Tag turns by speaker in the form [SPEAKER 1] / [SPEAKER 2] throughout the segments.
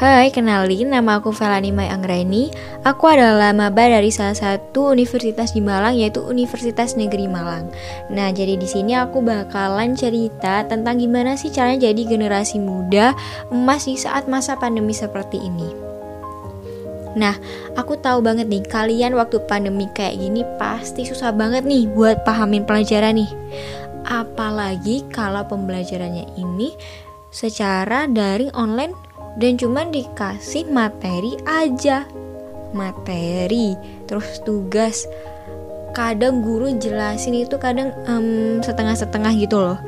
[SPEAKER 1] Hai, kenalin nama aku Felani Mai Anggreni. Aku adalah maba dari salah satu universitas di Malang yaitu Universitas Negeri Malang. Nah, jadi di sini aku bakalan cerita tentang gimana sih caranya jadi generasi muda emas di saat masa pandemi seperti ini. Nah, aku tahu banget nih kalian waktu pandemi kayak gini pasti susah banget nih buat pahamin pelajaran nih. Apalagi kalau pembelajarannya ini secara daring online dan cuma dikasih materi aja. Materi terus tugas. Kadang guru jelasin itu kadang um, setengah-setengah gitu loh.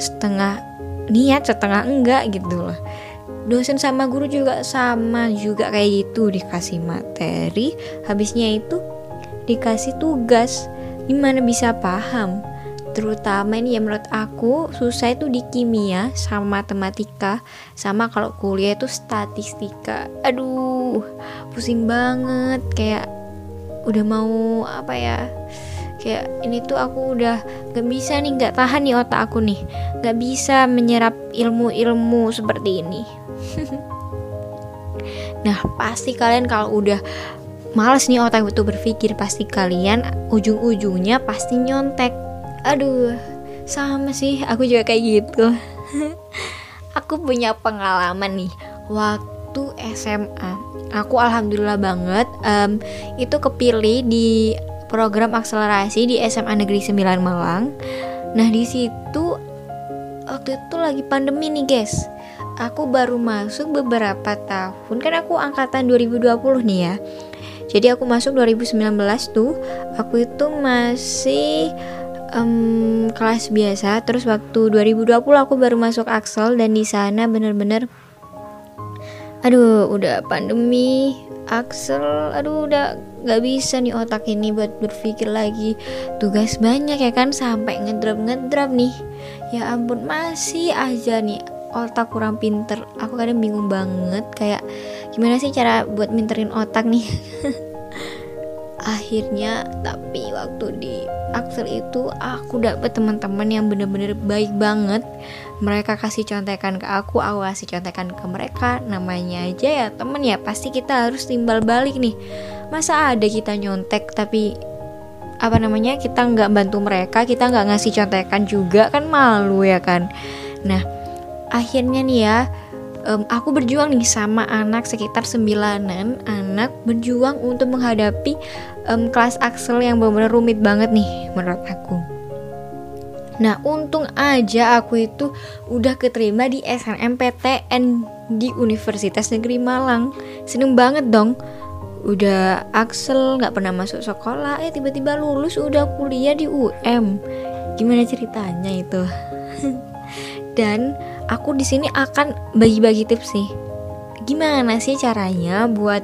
[SPEAKER 1] Setengah niat setengah enggak gitu loh. Dosen sama guru juga sama juga kayak gitu. Dikasih materi habisnya itu dikasih tugas. Gimana bisa paham terutama ini ya menurut aku susah itu di kimia sama matematika. Sama kalau kuliah itu statistika. Aduh pusing banget. Kayak udah mau apa ya kayak ini tuh aku udah gak bisa nih gak tahan nih otak aku nih. Gak bisa menyerap ilmu-ilmu seperti ini. Nah pasti kalian kalau udah males nih otak itu berpikir pasti kalian ujung-ujungnya pasti nyontek aduh sama sih aku juga kayak gitu. Aku punya pengalaman nih waktu SMA aku alhamdulillah banget um, itu kepilih di program akselerasi di SMA Negeri 9 Malang. Nah di situ waktu itu lagi pandemi nih guys. Aku baru masuk beberapa tahun kan aku angkatan 2020 nih ya. Jadi aku masuk 2019 tuh aku itu masih um, kelas biasa terus waktu 2020 aku baru masuk Axel dan di sana bener-bener aduh udah pandemi Axel aduh udah gak bisa nih otak ini buat berpikir lagi. Tugas banyak ya kan sampai ngedrap ngedrap nih. Ya ampun masih aja nih otak kurang pinter. Aku kadang bingung banget kayak gimana sih cara buat minterin otak nih akhirnya tapi waktu di Axel itu aku dapet teman-teman yang bener-bener baik banget. Mereka kasih contekan ke aku aku kasih contekan ke mereka. Namanya aja ya temen ya pasti kita harus timbal balik nih. Masa ada kita nyontek tapi apa namanya kita nggak bantu mereka kita nggak ngasih contekan juga kan malu ya kan? Nah akhirnya nih ya um, aku berjuang nih sama anak sekitar sembilanan anak berjuang untuk menghadapi um, kelas Axel yang benar-benar rumit banget nih menurut aku. Nah untung aja aku itu udah keterima di SNMPTN di Universitas Negeri Malang. Seneng banget dong. Udah Axel nggak pernah masuk sekolah, eh tiba-tiba lulus udah kuliah di UM. Gimana ceritanya itu? Dan aku di sini akan bagi-bagi tips nih. Gimana sih caranya buat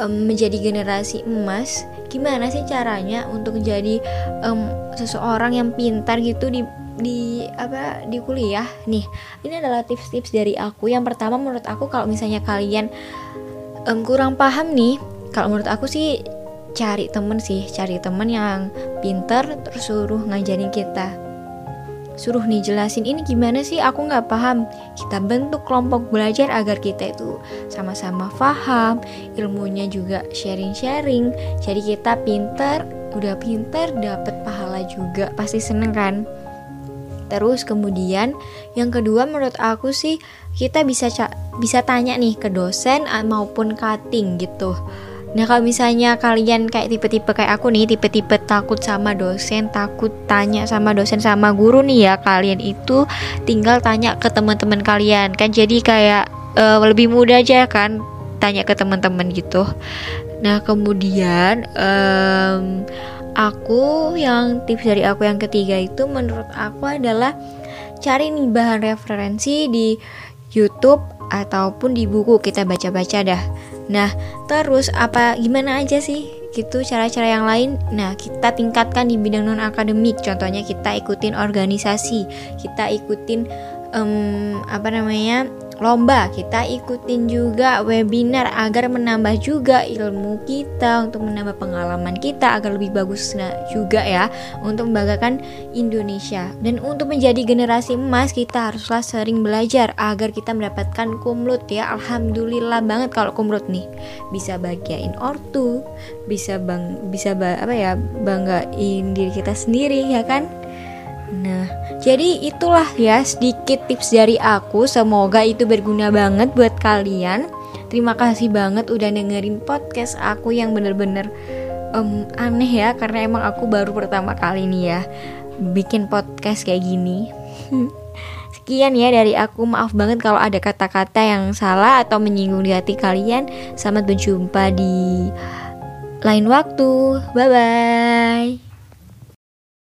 [SPEAKER 1] um, menjadi generasi emas? Gimana sih caranya untuk menjadi um, seseorang yang pintar gitu di di apa di kuliah nih ini adalah tips-tips dari aku yang pertama menurut aku kalau misalnya kalian um, kurang paham nih kalau menurut aku sih cari temen sih cari temen yang pintar terus suruh ngajarin kita suruh nih jelasin ini gimana sih? Aku nggak paham. Kita bentuk kelompok belajar agar kita itu sama-sama paham ilmunya juga sharing-sharing. Jadi kita pinter udah pinter dapat pahala juga. Pasti seneng kan? Terus kemudian yang kedua menurut aku sih kita bisa bisa tanya nih ke dosen maupun cutting gitu Nah kalau misalnya kalian kayak tipe-tipe kayak aku nih Tipe-tipe takut sama dosen Takut tanya sama dosen sama guru nih ya Kalian itu tinggal tanya ke teman-teman kalian. Kan jadi kayak uh, lebih mudah aja kan Tanya ke teman-teman gitu. Nah kemudian um, Aku yang tips dari aku yang ketiga itu Menurut aku adalah Cari nih bahan referensi di Youtube Ataupun di buku. Kita baca-baca dah Nah, terus apa gimana aja sih gitu cara-cara yang lain? Nah, kita tingkatkan di bidang non akademik. Contohnya kita ikutin organisasi, kita ikutin um, apa namanya lomba, kita ikutin juga webinar agar menambah juga ilmu kita, untuk menambah pengalaman kita agar lebih bagus juga ya untuk membanggakan Indonesia. Dan untuk menjadi generasi emas kita haruslah sering belajar agar kita mendapatkan kumlut ya. Alhamdulillah banget kalau kumlut nih. Bisa bagiain ortu, bisa bang bisa ba apa ya banggain diri kita sendiri ya kan? Nah, jadi itulah ya sedikit tips dari aku. Semoga itu berguna banget buat kalian. Terima kasih banget udah dengerin podcast aku yang bener-bener um, aneh ya karena emang aku baru pertama kali nih ya bikin podcast kayak gini. Sekian ya dari aku. Maaf banget kalau ada kata-kata yang salah atau menyinggung di hati kalian. Selamat berjumpa di lain waktu. Bye bye.